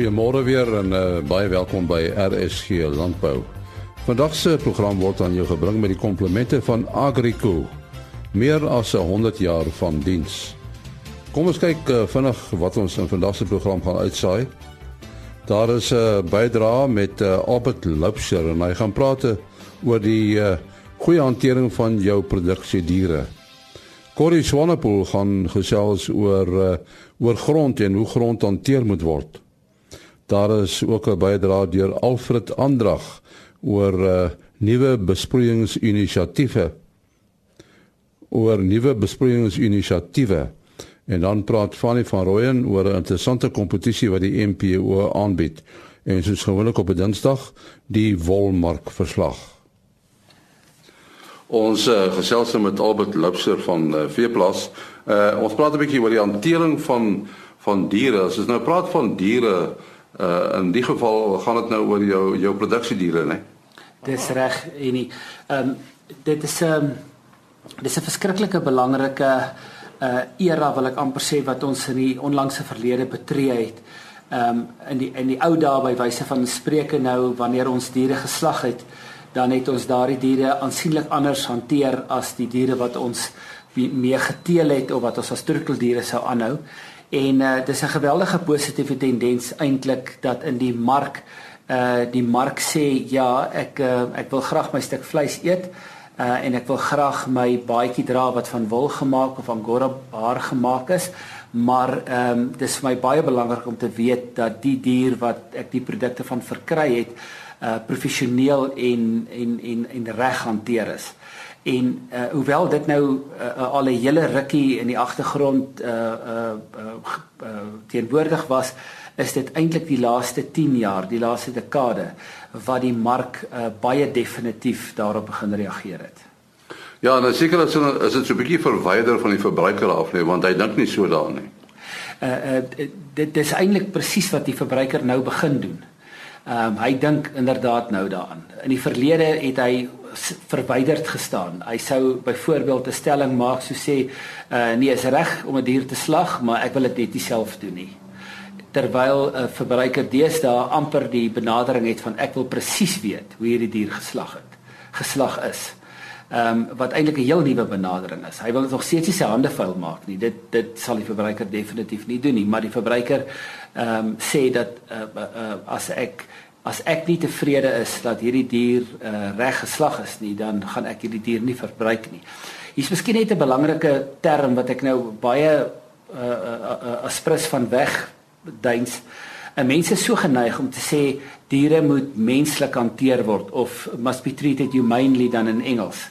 Goeiemôre weer en uh, baie welkom by RSG Landbou. Vandag se program word aan jou gebring met die komplemente van Agrico. Meer as 100 jaar van diens. Kom ons kyk uh, vinnig wat ons in vandag se program gaan uitsaai. Daar is 'n uh, bydrae met uh, Albert Loubser en hy gaan praat oor die uh, goeie hantering van jou produksiediere. Corrie Swanepoel gaan gesels oor uh, oor grond en hoe grond hanteer moet word. Daar is ook 'n bydrae deur Alfred Andrag oor uh, nuwe besproeiingsinisiatiewe oor nuwe besproeiingsinisiatiewe en dan praat Fanny van Rooyen oor 'n interessante kompetisie wat die MPO aanbied en soos gewoonlik op 'n Dinsdag die wolmark verslag. Ons uh, gesels met Albert Lipser van uh, Veeplas. Uh, ons praat 'n bietjie oor die hantering van van diere. As ons nou praat van diere, Uh in die geval gaan dit nou oor jou jou produksiediere, né? Dis reg, Enie. Ehm um, dit is 'n um, ehm, dis 'n verskriklike belangrike uh era wil ek amper sê wat ons in die onlangse verlede betree het. Ehm um, in die in die ou dae by wyse van spreuke nou wanneer ons diere geslag het, dan het ons daardie diere aansienlik anders hanteer as die diere wat ons mee geteel het of wat ons as troeteldiere sou aanhou. En uh, dis 'n geweldige positiewe tendens eintlik dat in die mark uh die mark sê ja, ek uh, ek wil graag my stuk vleis eet uh en ek wil graag my baadjie dra wat van wol gemaak of angora haar gemaak is. Maar ehm um, dis vir my baie belangrik om te weet dat die dier wat ek die produkte van verkry het uh professioneel en en en en reg hanteer is. En uh, hoewel dit nou uh, al 'n hele rukkie in die agtergrond uh uh, uh, uh teenwoordig was, is dit eintlik die laaste 10 jaar, die laaste dekade wat die mark uh, baie definitief daarop begin reageer het. Ja, en seker is is dit so 'n bietjie verwyder van die verbruiker af nie, want hy dink nie so daaraan nie. Uh uh dit dis eintlik presies wat die verbruiker nou begin doen. Ehm um, hy dink inderdaad nou daaraan. In die verlede het hy verwyderd gestaan. Hy sou byvoorbeeld 'n stelling maak so sê, uh, nee, is reg om 'n dier te slag, maar ek wil dit net self doen nie. Terwyl 'n uh, verbruiker deesdae amper die benadering het van ek wil presies weet hoe hierdie dier geslag het, geslag is. Ehm um, wat eintlik 'n heel nuwe benadering is. Hy wil nog steeds nie sy hande vuil maak nie. Dit dit sal die verbruiker definitief nie doen nie, maar die verbruiker ehm um, sê dat uh, uh, as ek as ek nie tevrede is dat hierdie dier uh, reg geslag is nie, dan gaan ek hierdie dier nie verbruik nie. Hier's miskien net 'n belangrike term wat ek nou baie uh, uh, uh, aspres van weg duins. En mense is so geneig om te sê diere moet menslik hanteer word of must be treated humanely dan in Engels.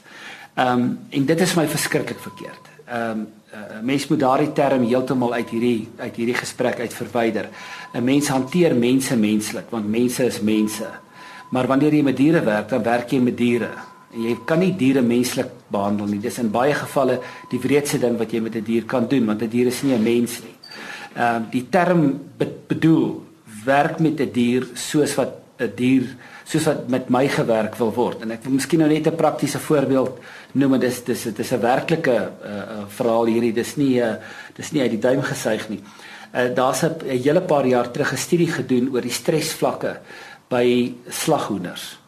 Ehm um, en dit is my verskriklik verkeerd. Ehm um, uh, mens moet daardie term heeltemal uit hierdie uit hierdie gesprek uit verwyder. 'n Mens hanteer mense menslik want mense is mense. Maar wanneer jy met diere werk, dan werk jy met diere. En jy kan nie diere menslik behandel nie. Dis in baie gevalle die wreedste ding wat jy met 'n dier kan doen want 'n dier is nie 'n mens nie. Ehm uh, die term be bedoel werk met 'n dier soos wat 'n dier soos wat met my gewerk wil word. En ek wil miskien nou net 'n praktiese voorbeeld noem en dis dis dit is 'n werklike uh, uh, verhaal hierdie. Dis nie 'n uh, dis nie uit die duim gesuig nie. Uh, Daar's 'n hele paar jaar terug 'n studie gedoen oor die stresvlakke by slaghoenders.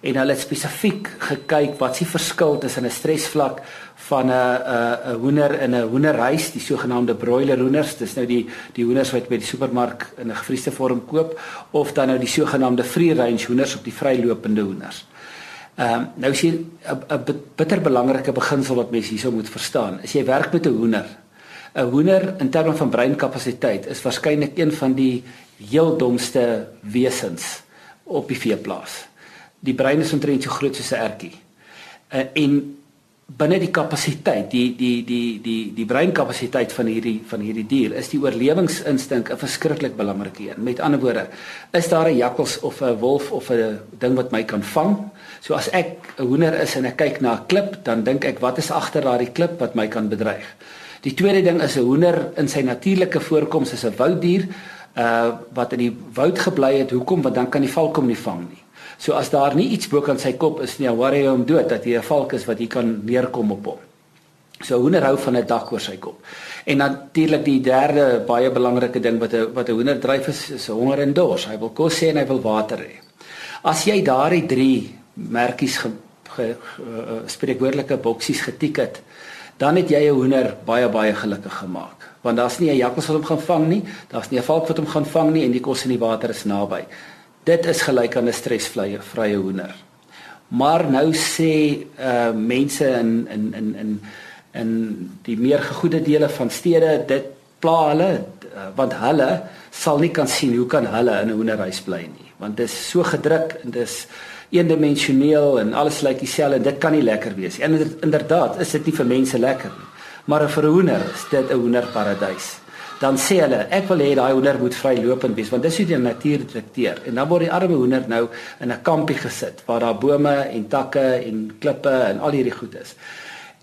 En hulle het spesifiek gekyk wat s'ie verskil tussen 'n stresvlak van 'n 'n 'n hoender in 'n hoenderhuis, die sogenaamde broiler hoenders. Dis nou die die hoenders wat by die supermark in 'n gefriesde vorm koop of dan nou die sogenaamde free range hoenders op die vrylopende hoenders. Ehm um, nou is hier 'n bitter belangrike beginsel wat mense hierso moet verstaan. As jy werk met 'n hoender, 'n hoender in terme van breinkapasiteit is waarskynlik een van die heel domste wesens op die veeplaas. Die brein is omtrent so groot soos 'n ertjie. Uh, en binne die kapasiteit, die die die die die breinkapasiteit van hierdie van hierdie dier is die oorlewingsinstink 'n verskriklik belangrike een. Met ander woorde, is daar 'n jakkals of 'n wolf of 'n ding wat my kan vang? So as ek 'n hoender is en ek kyk na 'n klip, dan dink ek wat is agter daardie klip wat my kan bedreig? Die tweede ding is 'n hoender in sy natuurlike voorkoms is 'n wouddier uh wat in die woud gebly het. Hoekom? Want dan kan die valk hom nie vang nie. So as daar nie iets bo kan sy kop is nie, worry hom dood dat hy 'n valk is wat hy kan neerkom op hom. So hoender hou van 'n dak oor sy kop. En natuurlik die derde baie belangrike ding wat 'n wat 'n hoender dryf is, is honger en dors. Hy wil kos hê en hy wil water hê. As jy daardie 3 merkies ge, ge, ge, uh, spreekwoordelike boksies getik het, dan het jy 'n hoender baie baie gelukkig gemaak. Want daar's nie 'n jakkals wat hom gaan vang nie, daar's nie 'n valk wat hom gaan vang nie en die kos en die water is naby. Dit is gelyk aan 'n stresvrye vrye hoender. Maar nou sê uh mense in in in in in die meer gegoede dele van stede dit pla hulle uh, want hulle sal nie kan sien hoe kan hulle in 'n hoenderhuis bly nie want dit is so gedruk en dit is eendimensioneel en alles lyk dieselfde en dit kan nie lekker wees nie. En inderdaad is dit nie vir mense lekker nie. Maar vir 'n hoender is dit 'n hoenderparadys. Dan sê hulle, ek wil hê daai hoender moet vrylopend wees want dis hoe die natuur dikteer. En dan word die arme hoender nou in 'n kampie gesit waar daar bome en takke en klippe en al hierdie goed is.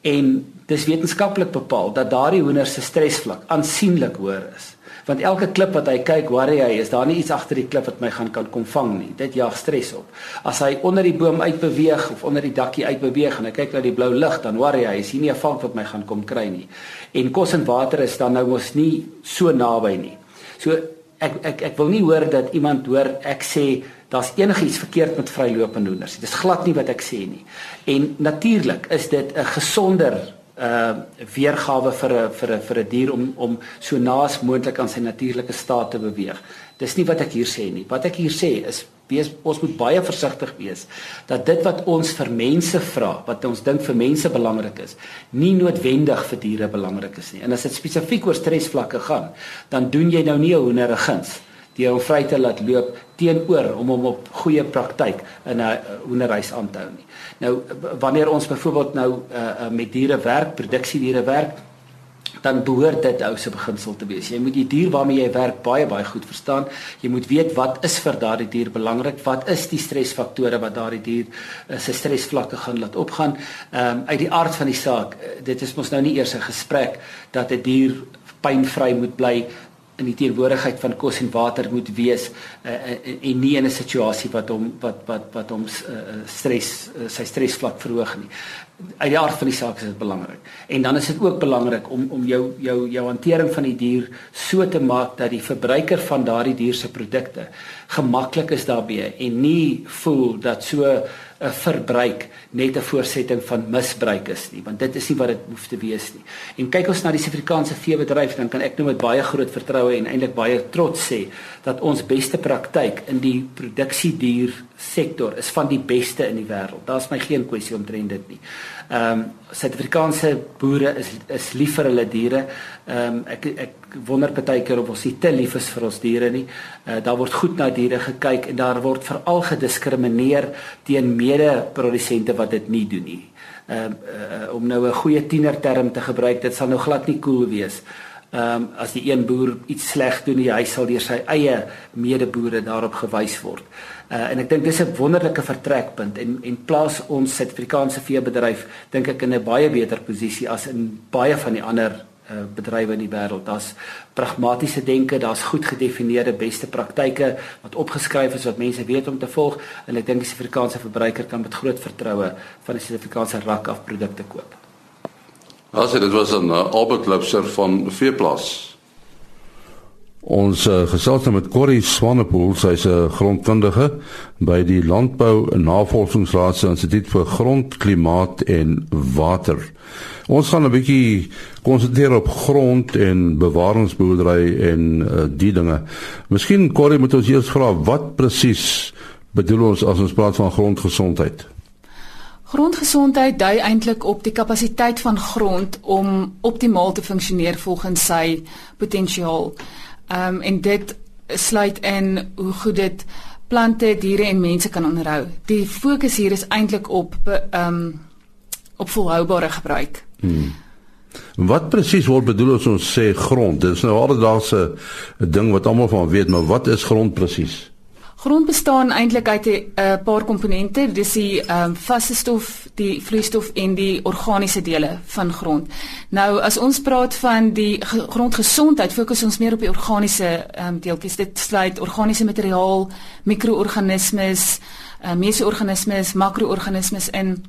En dis wetenskaplik bepaal dat daardie hoender se stresvlak aansienlik hoër is want elke klip wat hy kyk, worry hy, is daar nie iets agter die klip wat my gaan kan kom vang nie. Dit jaag stres op. As hy onder die boom uitbeweeg of onder die dakkie uitbeweeg en hy kyk na die blou lig, dan worry hy, is hier nie 'n valk wat my gaan kom kry nie. En kos en water is dan nou mos nie so naby nie. So ek ek ek wil nie hoor dat iemand hoor ek sê daar's enigiets verkeerd met vrylopende hoenders. Dit is glad nie wat ek sê nie. En natuurlik is dit 'n gesonder uh weergawe vir 'n vir 'n vir 'n dier om om so naas moontlik aan sy natuurlike staat te beweeg. Dis nie wat ek hier sê nie. Wat ek hier sê is wees ons moet baie versigtig wees dat dit wat ons vir mense vra, wat ons dink vir mense belangrik is, nie noodwendig vir diere belangrik is nie. En as dit spesifiek oor stresvlakke gaan, dan doen jy nou nie 'n hoender 'n guns deur hom vry te laat loop teenoor om hom op goeie praktyk in 'n hoenderhuis aan te hou nie. Nou wanneer ons byvoorbeeld nou uh, uh, met diere werk, produksiediere werk, dan behoort dit ou se beginsel te wees. Jy moet die dier waarmee jy werk baie baie goed verstaan. Jy moet weet wat is vir daardie dier belangrik, wat is die stresfaktore wat daardie dier uh, se stresvlakke gaan laat opgaan. Ehm um, uit die aard van die saak, dit is mos nou nie eers 'n gesprek dat 'n die dier pynvry moet bly in die teenwoordigheid van kos en water moet wees uh, en, nie in 'n situasie wat hom wat wat wat hom uh, stres uh, sy stresvlak verhoog nie. Uit die aard van die saak is dit belangrik. En dan is dit ook belangrik om om jou jou jou hantering van die dier so te maak dat die verbruiker van daardie dier se produkte gemaklik is daarbye en nie voel dat so 'n verbruik net 'n voorsetting van misbruik is nie, want dit is nie wat dit hoef te wees nie. En kyk ons na die Suid-Afrikaanse veebedryf, dan kan ek nou met baie groot vertroue en eintlik baie trots sê dat ons beste praktyk in die produksiedier sektor is van die beste in die wêreld. Daar's my geen kwessie omtrent dit nie. Ehm um, Suid-Afrikaanse boere is is lief vir hulle diere. Ehm um, ek ek wonder baie keer of ons nie te lief is vir ons diere nie. Uh, daar word goed na diere gekyk en daar word veral gediskrimineer teen mede-produsente wat dit nie doen nie. Ehm uh, uh, om nou 'n goeie tienerterm te gebruik, dit sal nou glad nie cool wees. Ehm um, as die een boer iets sleg doen, hy sal deur sy eie medeboere daarop gewys word. Uh, en ek dink dis 'n wonderlike vertrekpunt en en plaas ons Suid-Afrikaanse veebedryf dink ek in 'n baie beter posisie as in baie van die ander uh, bedrywe in die wêreld. Daar's pragmatiese denke, daar's goed gedefinieerde beste praktyke wat opgeskryf is wat mense weet om te volg en ek dink die Suid-Afrikaanse verbruiker kan met groot vertroue van die Suid-Afrikaanse rak af produkte koop. As dit was 'n uh, Albert Lipser van Veeplaas Ons uh, gesels nou met Corrie Swanepoel, sy's 'n grondkundige by die Landbou Navorsingsraad se Instituut vir Grond, Klimaat en Water. Ons gaan 'n bietjie konsentreer op grond en bewaringsboerdery en uh, die dinge. Miskien Corrie moet ons eers vra wat presies bedoel ons as ons praat van grondgesondheid? Grondgesondheid dui eintlik op die kapasiteit van grond om optimaal te funksioneer volgens sy potensiaal. Ehm um, en dit sluit in hoe goed dit plante, diere en mense kan onderhou. Die fokus hier is eintlik op ehm um, op volhoubare gebruik. Hmm. Wat presies word bedoel as ons sê grond? Dit is nou alledaagse ding wat almal van weet, maar wat is grond presies? Grond bestaan eintlik uit 'n uh, paar komponente, dis die ehm um, vaste stof, die vloeistof en die organiese dele van grond. Nou as ons praat van die grondgesondheid, fokus ons meer op die organiese ehm um, deeltjies. Dit sluit organiese materiaal, mikroorganismes, uh, mesoorganismes, makroorganismes in.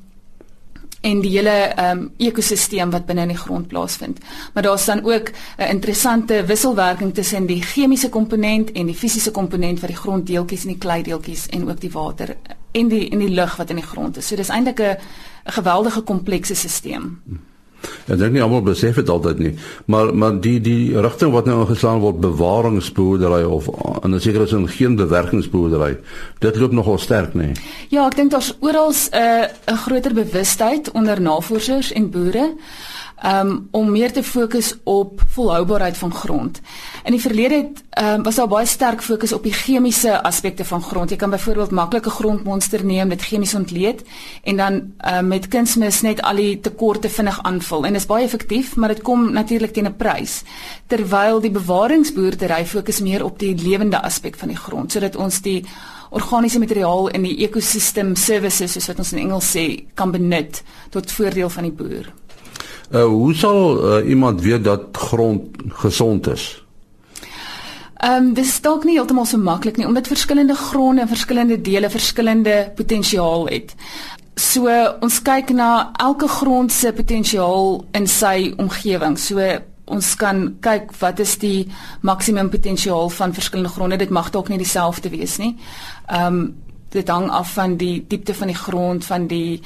En die hele ehm um, ekosisteem wat binne in die grond plaasvind. Maar daar's dan ook 'n interessante wisselwerking tussen die chemiese komponent en die fisiese komponent wat die gronddeeltjies en die kleideeltjies en ook die water en die in die lug wat in die grond is. So dis eintlik 'n 'n geweldige komplekse stelsel. Hmm. Ek dink nie almal besef dit altyd nie, maar maar die die rigting wat nou ingeslaan word bewaringsboerdery of in 'n sekere sin geen bewerkingsboerdery. Dit loop nogal sterk, nê. Ja, ek dink daar's oral 'n uh, groter bewustheid onder navorsers en boere um, om meer te fokus op volhoubaarheid van grond. In die verlede het um, was daar baie sterk fokus op die chemiese aspekte van grond. Jy kan byvoorbeeld maklike grondmonster neem, dit chemies ontleed en dan um, met kunsmis net al die tekorte vinnig aanvul. En dit is baie effektief, maar dit kom natuurlik teen 'n prys. Terwyl die bewaringsboerdery fokus meer op die lewende aspek van die grond sodat ons die organiese materiaal in die ekosisteem services soos wat ons in Engels sê kan benut tot voordeel van die boer. Uh, hoe sal uh, iemand weet dat grond gesond is? Ehm um, dis dalk nie heeltemal so maklik nie omdat verskillende gronde en verskillende dele verskillende potensiaal het. So ons kyk na elke grond se potensiaal in sy omgewing. So ons kan kyk wat is die maksimum potensiaal van verskillende gronde. Dit mag dalk nie dieselfde wees nie. Ehm um, dit hang af van die diepte van die grond, van die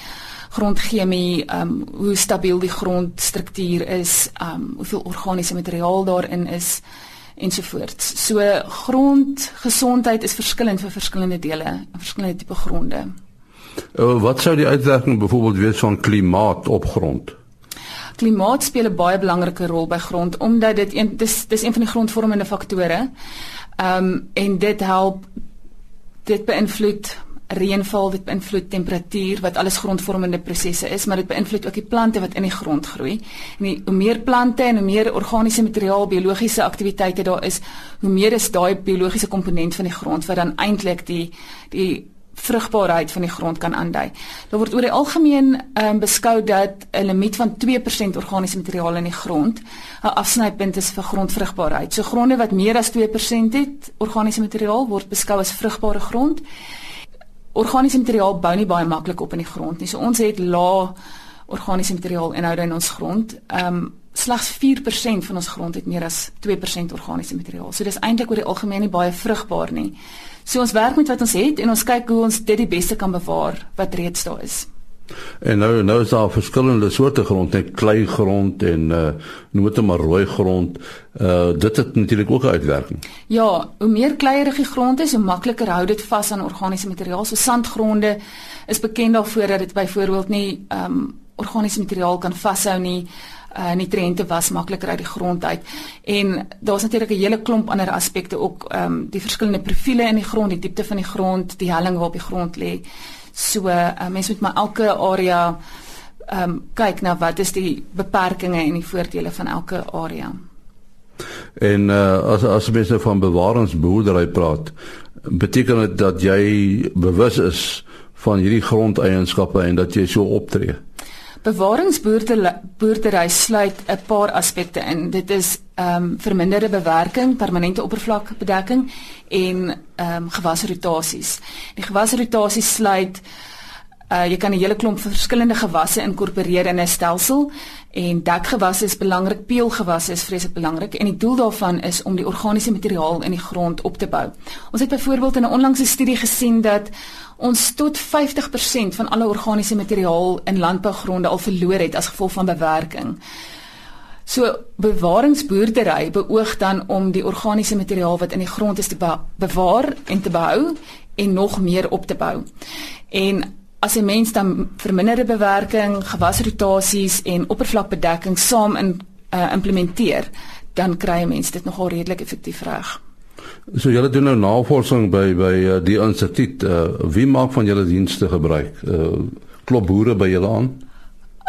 grondchemie, ehm um, hoe stabiel die grondstruktuur is, ehm um, hoeveel organiese materiaal daarin is ensovoorts. So grondgesondheid is verskillend vir verskillende dele, verskillende tipe gronde. Uh, wat sou die uitwerking byvoorbeeld wees van klimaat op grond? Klimaat speel 'n baie belangrike rol by grond omdat dit een dis dis een van die grondvormende faktore. Ehm um, en dit help dit beïnvloed reënval dit beïnvloed temperatuur wat alles grondvormende prosesse is maar dit beïnvloed ook die plante wat in die grond groei en die, hoe meer plante en hoe meer organiese materiaal biologiese aktiwiteite daar is hoe meer is daai biologiese komponent van die grond wat dan eintlik die die vrugbaarheid van die grond kan aandui. Daar word oor die algemeen um, beskou dat 'n limiet van 2% organiese materiaal in die grond 'n afsnypunt is vir grondvrugbaarheid. So gronde wat meer as 2% het organiese materiaal word beskou as vrugbare grond organiese materiaal bou nie baie maklik op in die grond nie. So ons het lae organiese materiaal inhoude in ons grond. Ehm um, slegs 4% van ons grond het meer as 2% organiese materiaal. So dis eintlik oor die algemeen nie baie vrugbaar nie. So ons werk met wat ons het en ons kyk hoe ons dit die beste kan bewaar wat reeds daar is. En nou nou is daar verskillende soorte grond, net kleigrond en uh noem dit maar rooi grond. Uh dit het natuurlik ook 'n uitwerking. Ja, hoe meer kleierige grond is, hoe makliker hou dit vas aan organiese materiaal. So sandgronde is bekend daarvoor dat dit byvoorbeeld nie um organiese materiaal kan vashou nie uh nutriënte was makliker uit die grond uit. En daar's natuurlik 'n hele klomp ander aspekte ook ehm um, die verskillende profile in die grond, die diepte van die grond, die helling waarop die grond lê. So uh, mense moet maar elke area ehm um, kyk na wat is die beperkings en die voordele van elke area. En uh, as as mense van bewaringsboerdery praat, beteken dit dat jy bewus is van hierdie grondeienskappe en dat jy so optree. Bewaringsboerdery sluit 'n paar aspekte in. Dit is ehm um, verminderde bewerking, permanente oppervlakbedekking en ehm um, gewasrotasies. Die gewasrotasies sluit uh jy kan 'n hele klomp verskillende gewasse inkorporeer in 'n stelsel en dekgewasse is belangrik, peelgewasse is vreeslik belangrik en die doel daarvan is om die organiese materiaal in die grond op te bou. Ons het byvoorbeeld in 'n onlangse studie gesien dat ons tot 50% van alle organiese materiaal in landbougronde al verloor het as gevolg van bewerking. So bewaringsboerdery beoog dan om die organiese materiaal wat in die grond is te bewaar en te behou en nog meer op te bou. En as 'n mens dan verminderde bewerking, gewasrotasies en oppervlakbedekking saam in uh, implementeer, dan kry 'n mens dit nogal redelik effektief reg. So julle doen nou navorsing by by uh, die instituut. Uh, wie maak van julle dienste gebruik? Uh, klop boere by julle aan?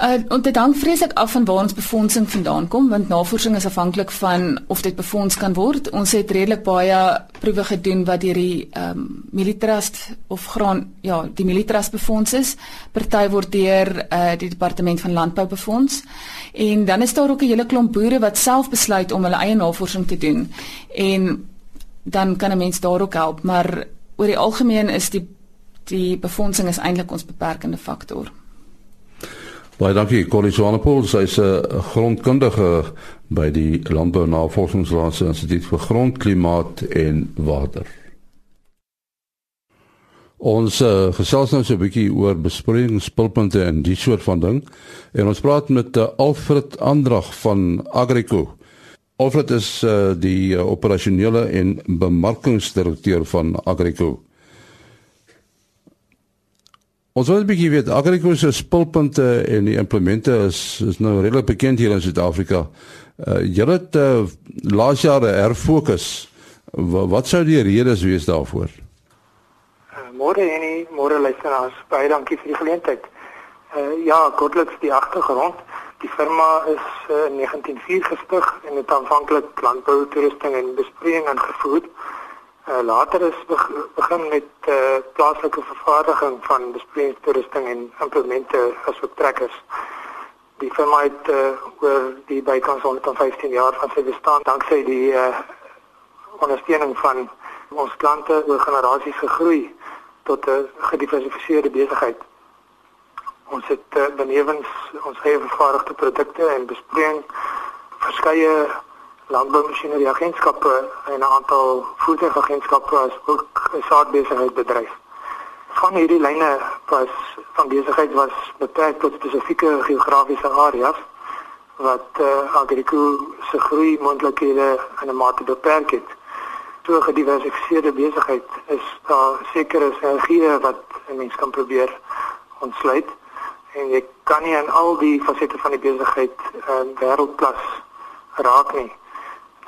Uh en dit hang vreeslik af van waar ons befondsing vandaan kom want navorsing is afhanklik van of dit befonds kan word. Ons het redelik baie proewe gedoen wat deur die ehm um, Militrust of graan ja, die Militrust befonds is. Party word deur uh die departement van landbou befonds. En dan is daar ook 'n hele klomp boere wat self besluit om hulle eie navorsing te doen. En dan kan 'n mens daar ook help, maar oor die algemeen is die die befondsing is eintlik ons beperkende faktor. Baie dankie Corrie Swanepoel, sy's 'n grondkundige by die Landbou Navorsingsraad se Instituut vir Grond, Klimaat en Water. Ons uh, gesels nou so 'n bietjie oor besproeiingspulpunte en die soort van ding. En ons praat met uh, Alfred Andrag van Agrico. Alfred is uh, die uh, operasionele en bemarkingsdirekteur van Agrico. Ons wil 'n bietjie weet Agrico se spulpunte en die implemente is is nou redelik bekend hier in Suid-Afrika. Uh, Julle het uh, laas jaar herfokus. Wat, wat sou die redes wees daarvoor? Môre en môre luisteraars, baie dankie vir die geleentheid. Uh ja, kortliks die agtergrond. Die firma is uh, in 1904 gestig en het aanvanklik landbou, toerusting en besproeiing aangevoer. Uh later is begin met uh plaaslike vervaardiging van besproeiingstoerusting en implemente asook trekkers. Die firma het uh, oor die bykans 115 jaar van sy bestaan danksy die uh ondersteuning van ons klante oor generasies gegroei tot 'n gediversifiseerde besigheid. Ons het uh, benewens ons eie vervaardigde produkte en bespreking verskeie landboumasjinerie agentskappe en 'n aantal voertuigagentskappe as ook 'n saadbesigheid bedryf. Van hierdie lyne was van besigheid was beperk tot spesifieke geografiese areas wat uh, Agrico se groei moontlikhede in 'n mate beperk het so gediversifiseerde besigheid is daar sekere sinergieë wat 'n mens kan probeer ontsluit en jy kan nie in al die fasette van die besigheid in uh, wêreldklas raak nie.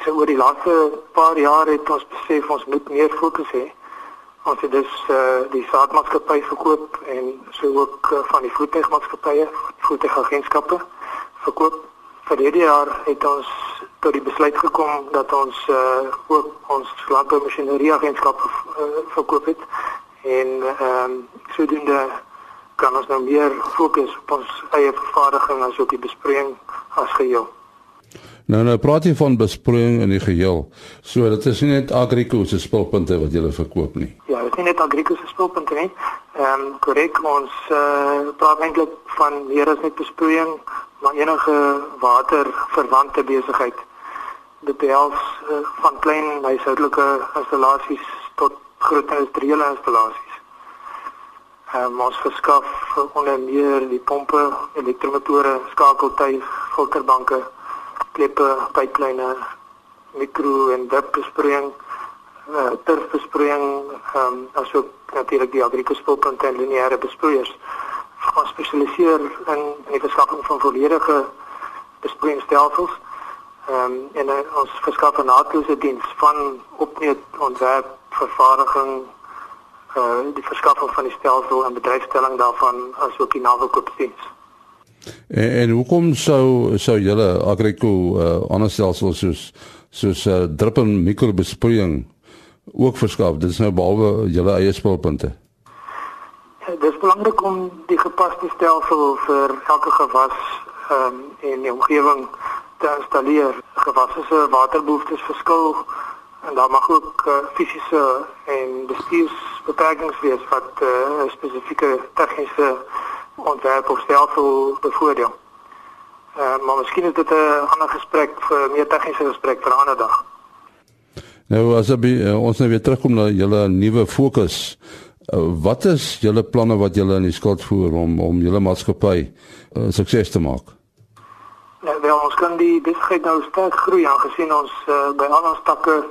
So oor die laaste paar jaar het ons besef ons moet meer fokus hê. Ons het dus uh, die saadmaatskappy verkoop en so ook uh, van die voertuigmaatskappye, voertuigagentskappe verkoop. Vir hierdie jaar het ons tot die besluit gekom dat ons uh ook ons landboumasjinerie agentskap uh, verkoop het en ehm um, sodoende kan ons nou meer fokus op ons eie vervaardiging as ook die besproeiing as geheel. Nou nou praat jy van besproeiing in die geheel. So dit is nie net Agrico se spulpunte wat jy verkoop nie. Ja, dit is nie net Agrico se spulpunte nie. Ehm um, korrek ons uh praat eintlik van meer as net besproeiing, maar enige waterverwante besigheid dit behels uh, van klein huishoudelike installasies tot groot industriële installasies. Uh, ons verskaf onder meer die pompe, elektromotore, skakeltuig, filterbanke, kleppe, pyplyne, mikro en dipbesproeiing, uh, turfbesproeiing, ehm um, asook natuurlik die agrikospulpunte en lineêre besproeiers. Ons spesialiseer in, in die verskaffing van volledige besproeiingsstelsels Ehm um, en uh, ons verskaf 'n naatlose diens van opneem ontwerp vervaardiging eh uh, die verskaffing van die stelsel en bedryfstelling daarvan asook die navelkoopdiens. En, en hoekom sou sou julle Agrico uh, ander stelsels soos soos uh, drip en mikrobesproeiing ook verskaf? Dit is nou behalwe julle eie spulpunte. Ja, dit is belangrik om die gepaste stelsel vir elke gewas ehm um, en die omgewing te installeer. Gewasse se waterbehoeftes verskil en daar mag ook uh, fisiese en bestuursbeperkings wees wat eh, 'n uh, spesifieke tegniese ontwerp of stelsel bevoordeel. Uh, maar miskien is dit 'n ander gesprek vir meer tegniese gesprek vir 'n ander dag. Nou as jy uh, ons nou weer terugkom na julle nuwe fokus. Uh, wat is julle planne wat julle in die skuld voer om om julle maatskappy uh, sukses te maak? Nou, wel, ons kan die besigheid nou sterk groei aangesien ons uh, by al ons takke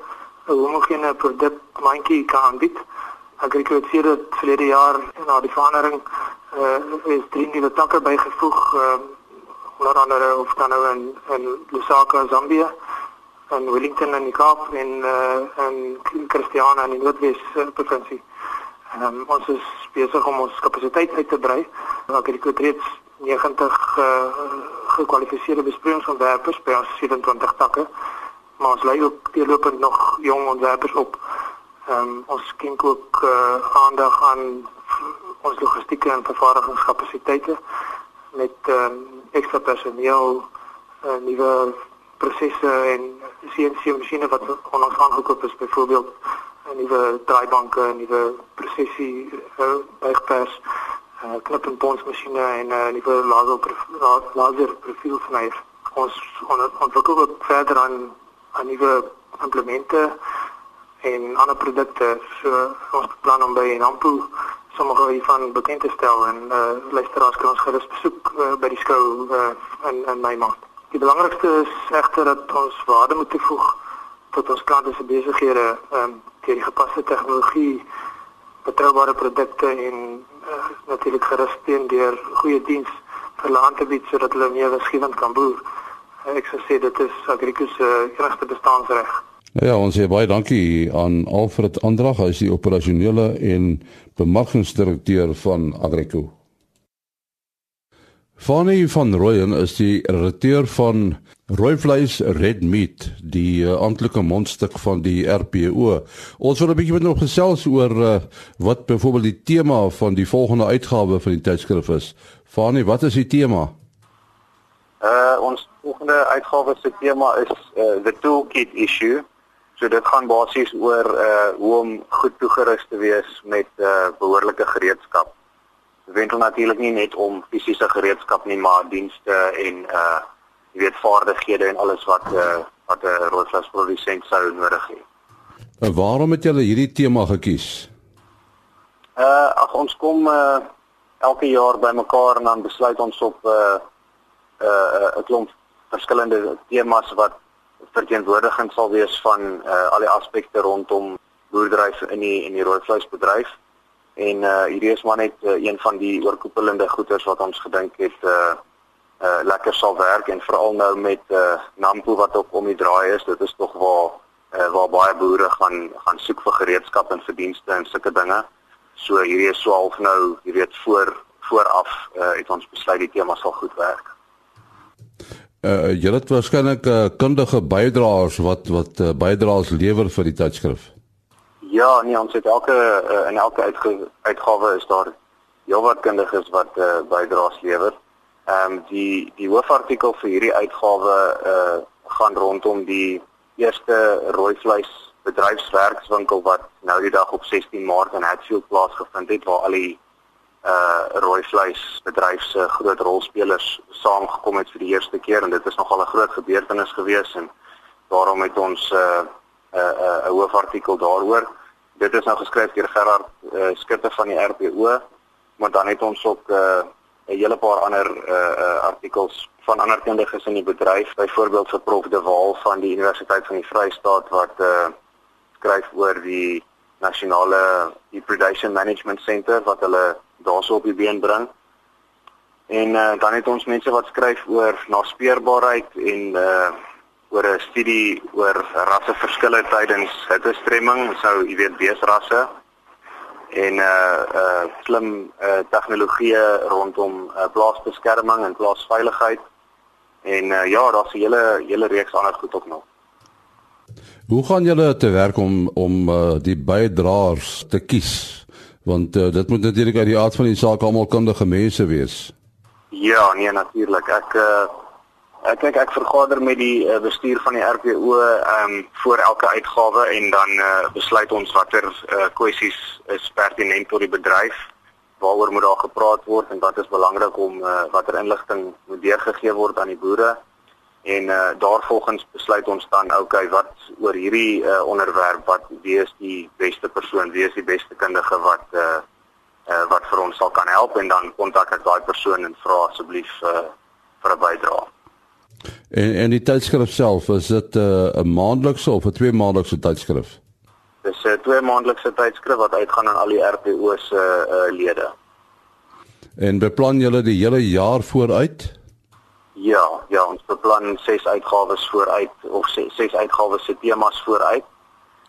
'n homogene produk mandjie kan aanbied. Agrikultuur het verlede jaar na die verandering uh, is drie nuwe takke bygevoeg uh, onder andere of dan nou in in Lusaka, Zambia en Wellington in die Kaap en uh, en Christiana in die Noordwes uh, provinsie. Um, ons is besig om ons kapasiteit uit te brei. Agrikultuur het 90 uh, gekwalifiseerde besproeiingsontwerpers by ons 27 takke. Maar ons lei ook deurlopend nog jong ontwerpers op. Ehm um, ons skink ook uh, aandag aan ons logistieke en vervaardigingskapasiteite met ehm um, ekstra personeel, uh, nuwe prosesse en CNC masjiene wat ons aangekoop is byvoorbeeld 'n nuwe draaibanke, nuwe presisie uh, buigpers uh, knip en pons masjiene en uh, nuwe laser laser profielsnyer. Ons ontwikkel ook verder aan aan nuwe implemente en ander produkte. So ons plan om by Nampo sommige hiervan bekend te stel en uh, luisteraars kan ons gerus besoek uh, by die skou uh, in in Mei maand. Die belangrikste is egter dat ons waarde moet toevoeg tot ons klante se besighede ehm um, deur die gepaste tegnologie, betroubare produkte en uh, natuurlik gerussteun deur goeie diens vir hulle aan te bied sodat hulle meer winsgewend kan boer. Ek sou sê dit is Agrico se enigste bestaansreg. Nou ja, ons sê baie dankie aan Alfred Andrag, hy is die operasionele en bemarkingsdirekteur van Agrico. Fanny van Rooyen is die redakteur van Rooivleis Red Meat, die uh, amptelike mondstuk van die RPO. Ons wil 'n bietjie met hom gesels oor uh, wat byvoorbeeld die tema van die volgende uitgawe van die tydskrif is. Fanny, wat is die tema? Uh ons volgende uitgawe se tema is uh, the toolkit issue So dit gaan basies oor uh hoe om goed toegerus te wees met uh behoorlike gereedskap. Dit wendel natuurlik nie net om fisiese gereedskap nie, maar dienste en uh jy weet vaardighede en alles wat uh wat 'n roosvasprodusent sou nodig hê. En waarom het julle hierdie tema gekies? Uh ag ons kom uh elke jaar bymekaar en dan besluit ons op uh uh 'n klomp verskillende temas wat verteenwoordiging sal wees van uh, al die aspekte rondom boerdery in die in die rooivleisbedryf. En uh hierdie is maar net uh, een van die oorkoepelende goeders wat ons gedink het uh uh lekker sal werk en veral nou met uh Nampo wat ook om die draai is, dit is tog waar uh, waar baie boere gaan gaan soek vir gereedskap en verdienste en sulke dinge. So hierdie is so half nou, jy weet, voor vooraf uh het ons besluit die tema sal goed werk uh, julle het waarskynlik uh, kundige bydraers wat wat uh, bydraers lewer vir die tydskrif. Ja, nee, ons het elke uh, in elke uitgawe is daar heelwat kundiges wat uh, bydraers lewer. Ehm um, die die hoofartikel vir hierdie uitgawe uh gaan rondom die eerste rooi vleis bedryfswerkswinkel wat nou die dag op 16 Maart in Hatfield plaasgevind het waar al die uh rooi vleis bedryf se groot rolspelers saamgekom het vir die eerste keer en dit is nogal 'n groot gebeurtenis gewees en daarom het ons 'n uh, 'n uh, 'n uh, hoofartikel daaroor. Dit is nou geskryf deur Gerard uh, Skutte van die RPO, maar dan het ons ook 'n uh, 'n hele paar ander uh, uh artikels van ander kundiges in die bedryf, byvoorbeeld vir Prof De Waal van die Universiteit van die Vrystaat wat uh skryf oor die nasionale predation management center wat hulle daarso op die been bring. En uh, dan het ons mense wat skryf oor naspeurbaarheid en uh oor 'n studie oor rasseverskille tydens hittestremming, sou jy weet beesrasse en uh uh slim uh tegnologieë rondom uh, plaasbeskerming en plaasveiligheid. En uh, ja, daar's 'n hele hele reeks ander goed ook nog. Hoe gaan julle te werk om om uh, die bydraers te kies? Want uh, dit moet natuurlik uit die aard van die saak almal kundige mense wees. Ja, nee natuurlik. Ek uh, ek kyk ek vergader met die uh, bestuur van die RPO ehm um, voor elke uitgawe en dan uh, besluit ons watter uh, kwessies is pertinent tot die bedryf waaroor moet daar gepraat word en wat is belangrik om uh, watter inligting moet deurgegee word aan die boere en uh, daarvolgens besluit ons dan okay wat oor hierdie uh, onderwerp wat wie is die beste persoon wie is die beste kundige wat uh, uh, wat vir ons sal kan help en dan kontak ek daai persoon en vra asseblief uh, vir 'n bydrae. En en die tydskrif self is dit 'n uh, maandelikse of 'n twee maandelikse tydskrif? Dis 'n uh, twee maandelikse tydskrif wat uitgaan aan al die RPO se uh, uh, lede. En beplan julle die hele jaar vooruit Ja, ja, ons beplan 6 uitgawes vooruit of 6 uitgawes se temas vooruit.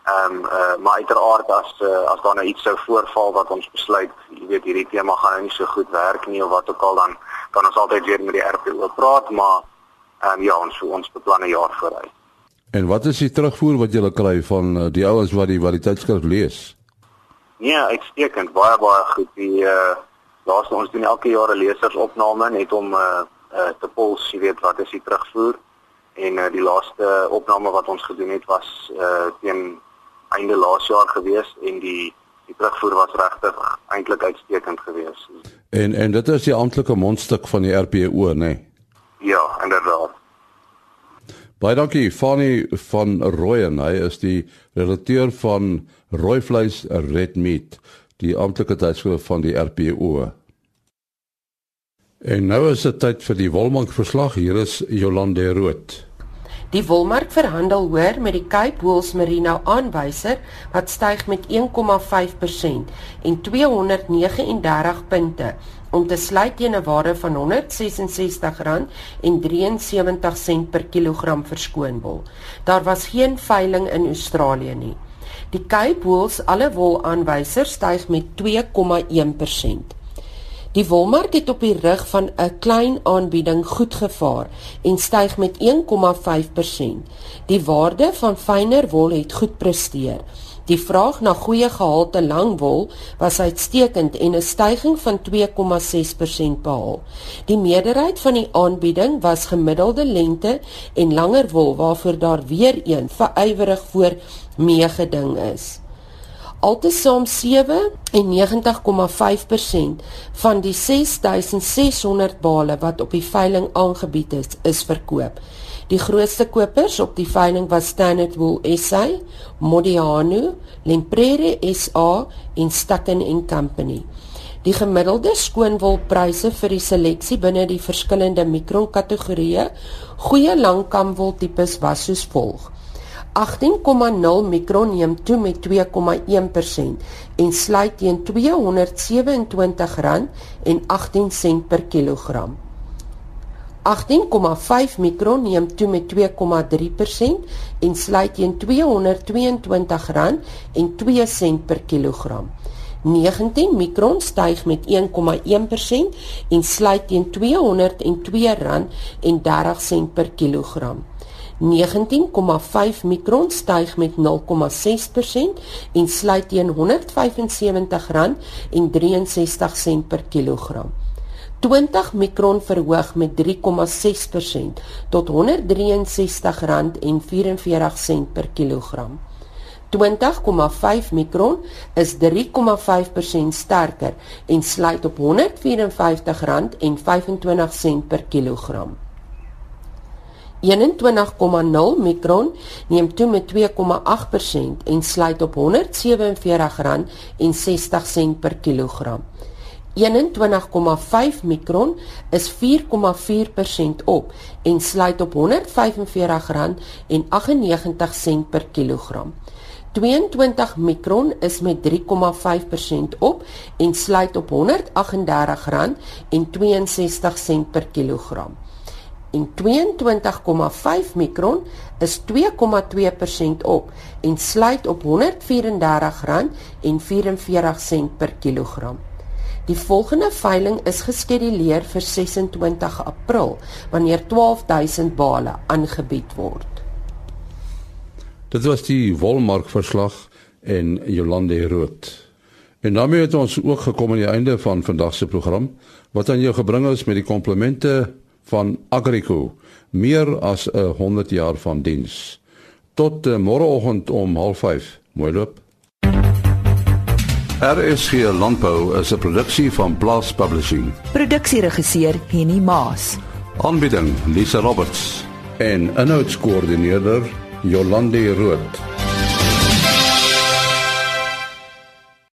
Ehm um, uh, maar uiteraard as uh, as daar nou iets sou voorval wat ons besluit, jy weet hierdie tema gaan nou nie so goed werk nie of wat ook al dan kan ons altyd weer met die RPO praat, maar ehm um, ja, ons ons beplan 'n jaar vooruit. En wat is die terugvoer wat jy kry van uh, die ouens wat die wat die tydskrif lees? Nee, uitstekend, baie baie goed. Die uh laaste ons doen elke jaar 'n lesersopname net om uh uh, te pols, jy weet wat is die terugvoer en uh, die laaste opname wat ons gedoen het was uh, teen einde laas jaar gewees en die die terugvoer was regtig eintlik uitstekend geweest. En en dit is die amptelike mondstuk van die RPO, nê? Nee? Ja, inderdaad. Baie dankie Fanny van Rooyen. Hy is die redakteur van Rooi Vleis Red Meat, die amptelike tydskrif van die RPO. En nou is dit tyd vir die Wolmark verslag. Hier is Jolande Rood. Die Wolmark verhandel hoër met die Cape Wool's Merino aanwyser wat styg met 1,5% en 239 punte om te sluit teen 'n waarde van R166.73 per kilogram verskoonwol. Daar was geen veiling in Australië nie. Die Cape Wool's alle wol aanwysers styg met 2,1%. Die wolmark het op die rug van 'n klein aanbieding goed gevaar en styg met 1,5%. Die waarde van fynere wol het goed presteer. Die vraag na goeie gehalte langwol was uitstekend en 'n stygings van 2,6% behaal. Die meerderheid van die aanbieding was gemiddelde lengte en langer wol waarvoor daar weer een verywerig voor meegeding is. Altesaam 97,5% van die 6600 bale wat op die veiling aangebied is, is verkoop. Die grootste kopers op die veiling was Standard Wool SA, Modiano, Lemprere SA en Stacken & Company. Die gemiddelde skoonwolpryse vir die seleksie binne die verskillende mikronkategorieë goeie langkamwol tipes was soos volg: 18,0 mikron neem toe met 2,1% en sluit teen R227,18 per kilogram. 18,5 mikron neem toe met 2,3% en sluit teen R222,02 per kilogram. 19 mikron styg met 1,1% en sluit teen R202,30 per kilogram. 19,5 mikron styg met 0,6% en sluit teen R175,63 per kilogram. 20 mikron verhoog met 3,6% tot R163,44 per kilogram. 20,5 mikron is 3,5% sterker en sluit op R154,25 per kilogram. 21,0 mikron neem toe met 2,8% en sluit op R147,60 per kilogram. 21,5 mikron is 4,4% op en sluit op R145,98 per kilogram. 22 mikron is met 3,5% op en sluit op R138,62 per kilogram. En 22,5 mikron is 2,2% op en sluit op R134,44 per kilogram. Die volgende veiling is geskeduleer vir 26 April wanneer 12000 bale aangebied word. Dit was die Wolmark verslag en Jolande Rood. En daarmee het ons ook gekom aan die einde van vandag se program wat aan jou gebring is met die komplimente van Agrico meer as 'n 100 jaar van diens. Tot uh, môreoggend om 05:30. Mooi loop. RSG Landbou is 'n produksie van Blast Publishing. Produksieregisseur Henny Maas. Aanbieding Lisa Roberts en 'n notas koördineerder Jolande Rooi.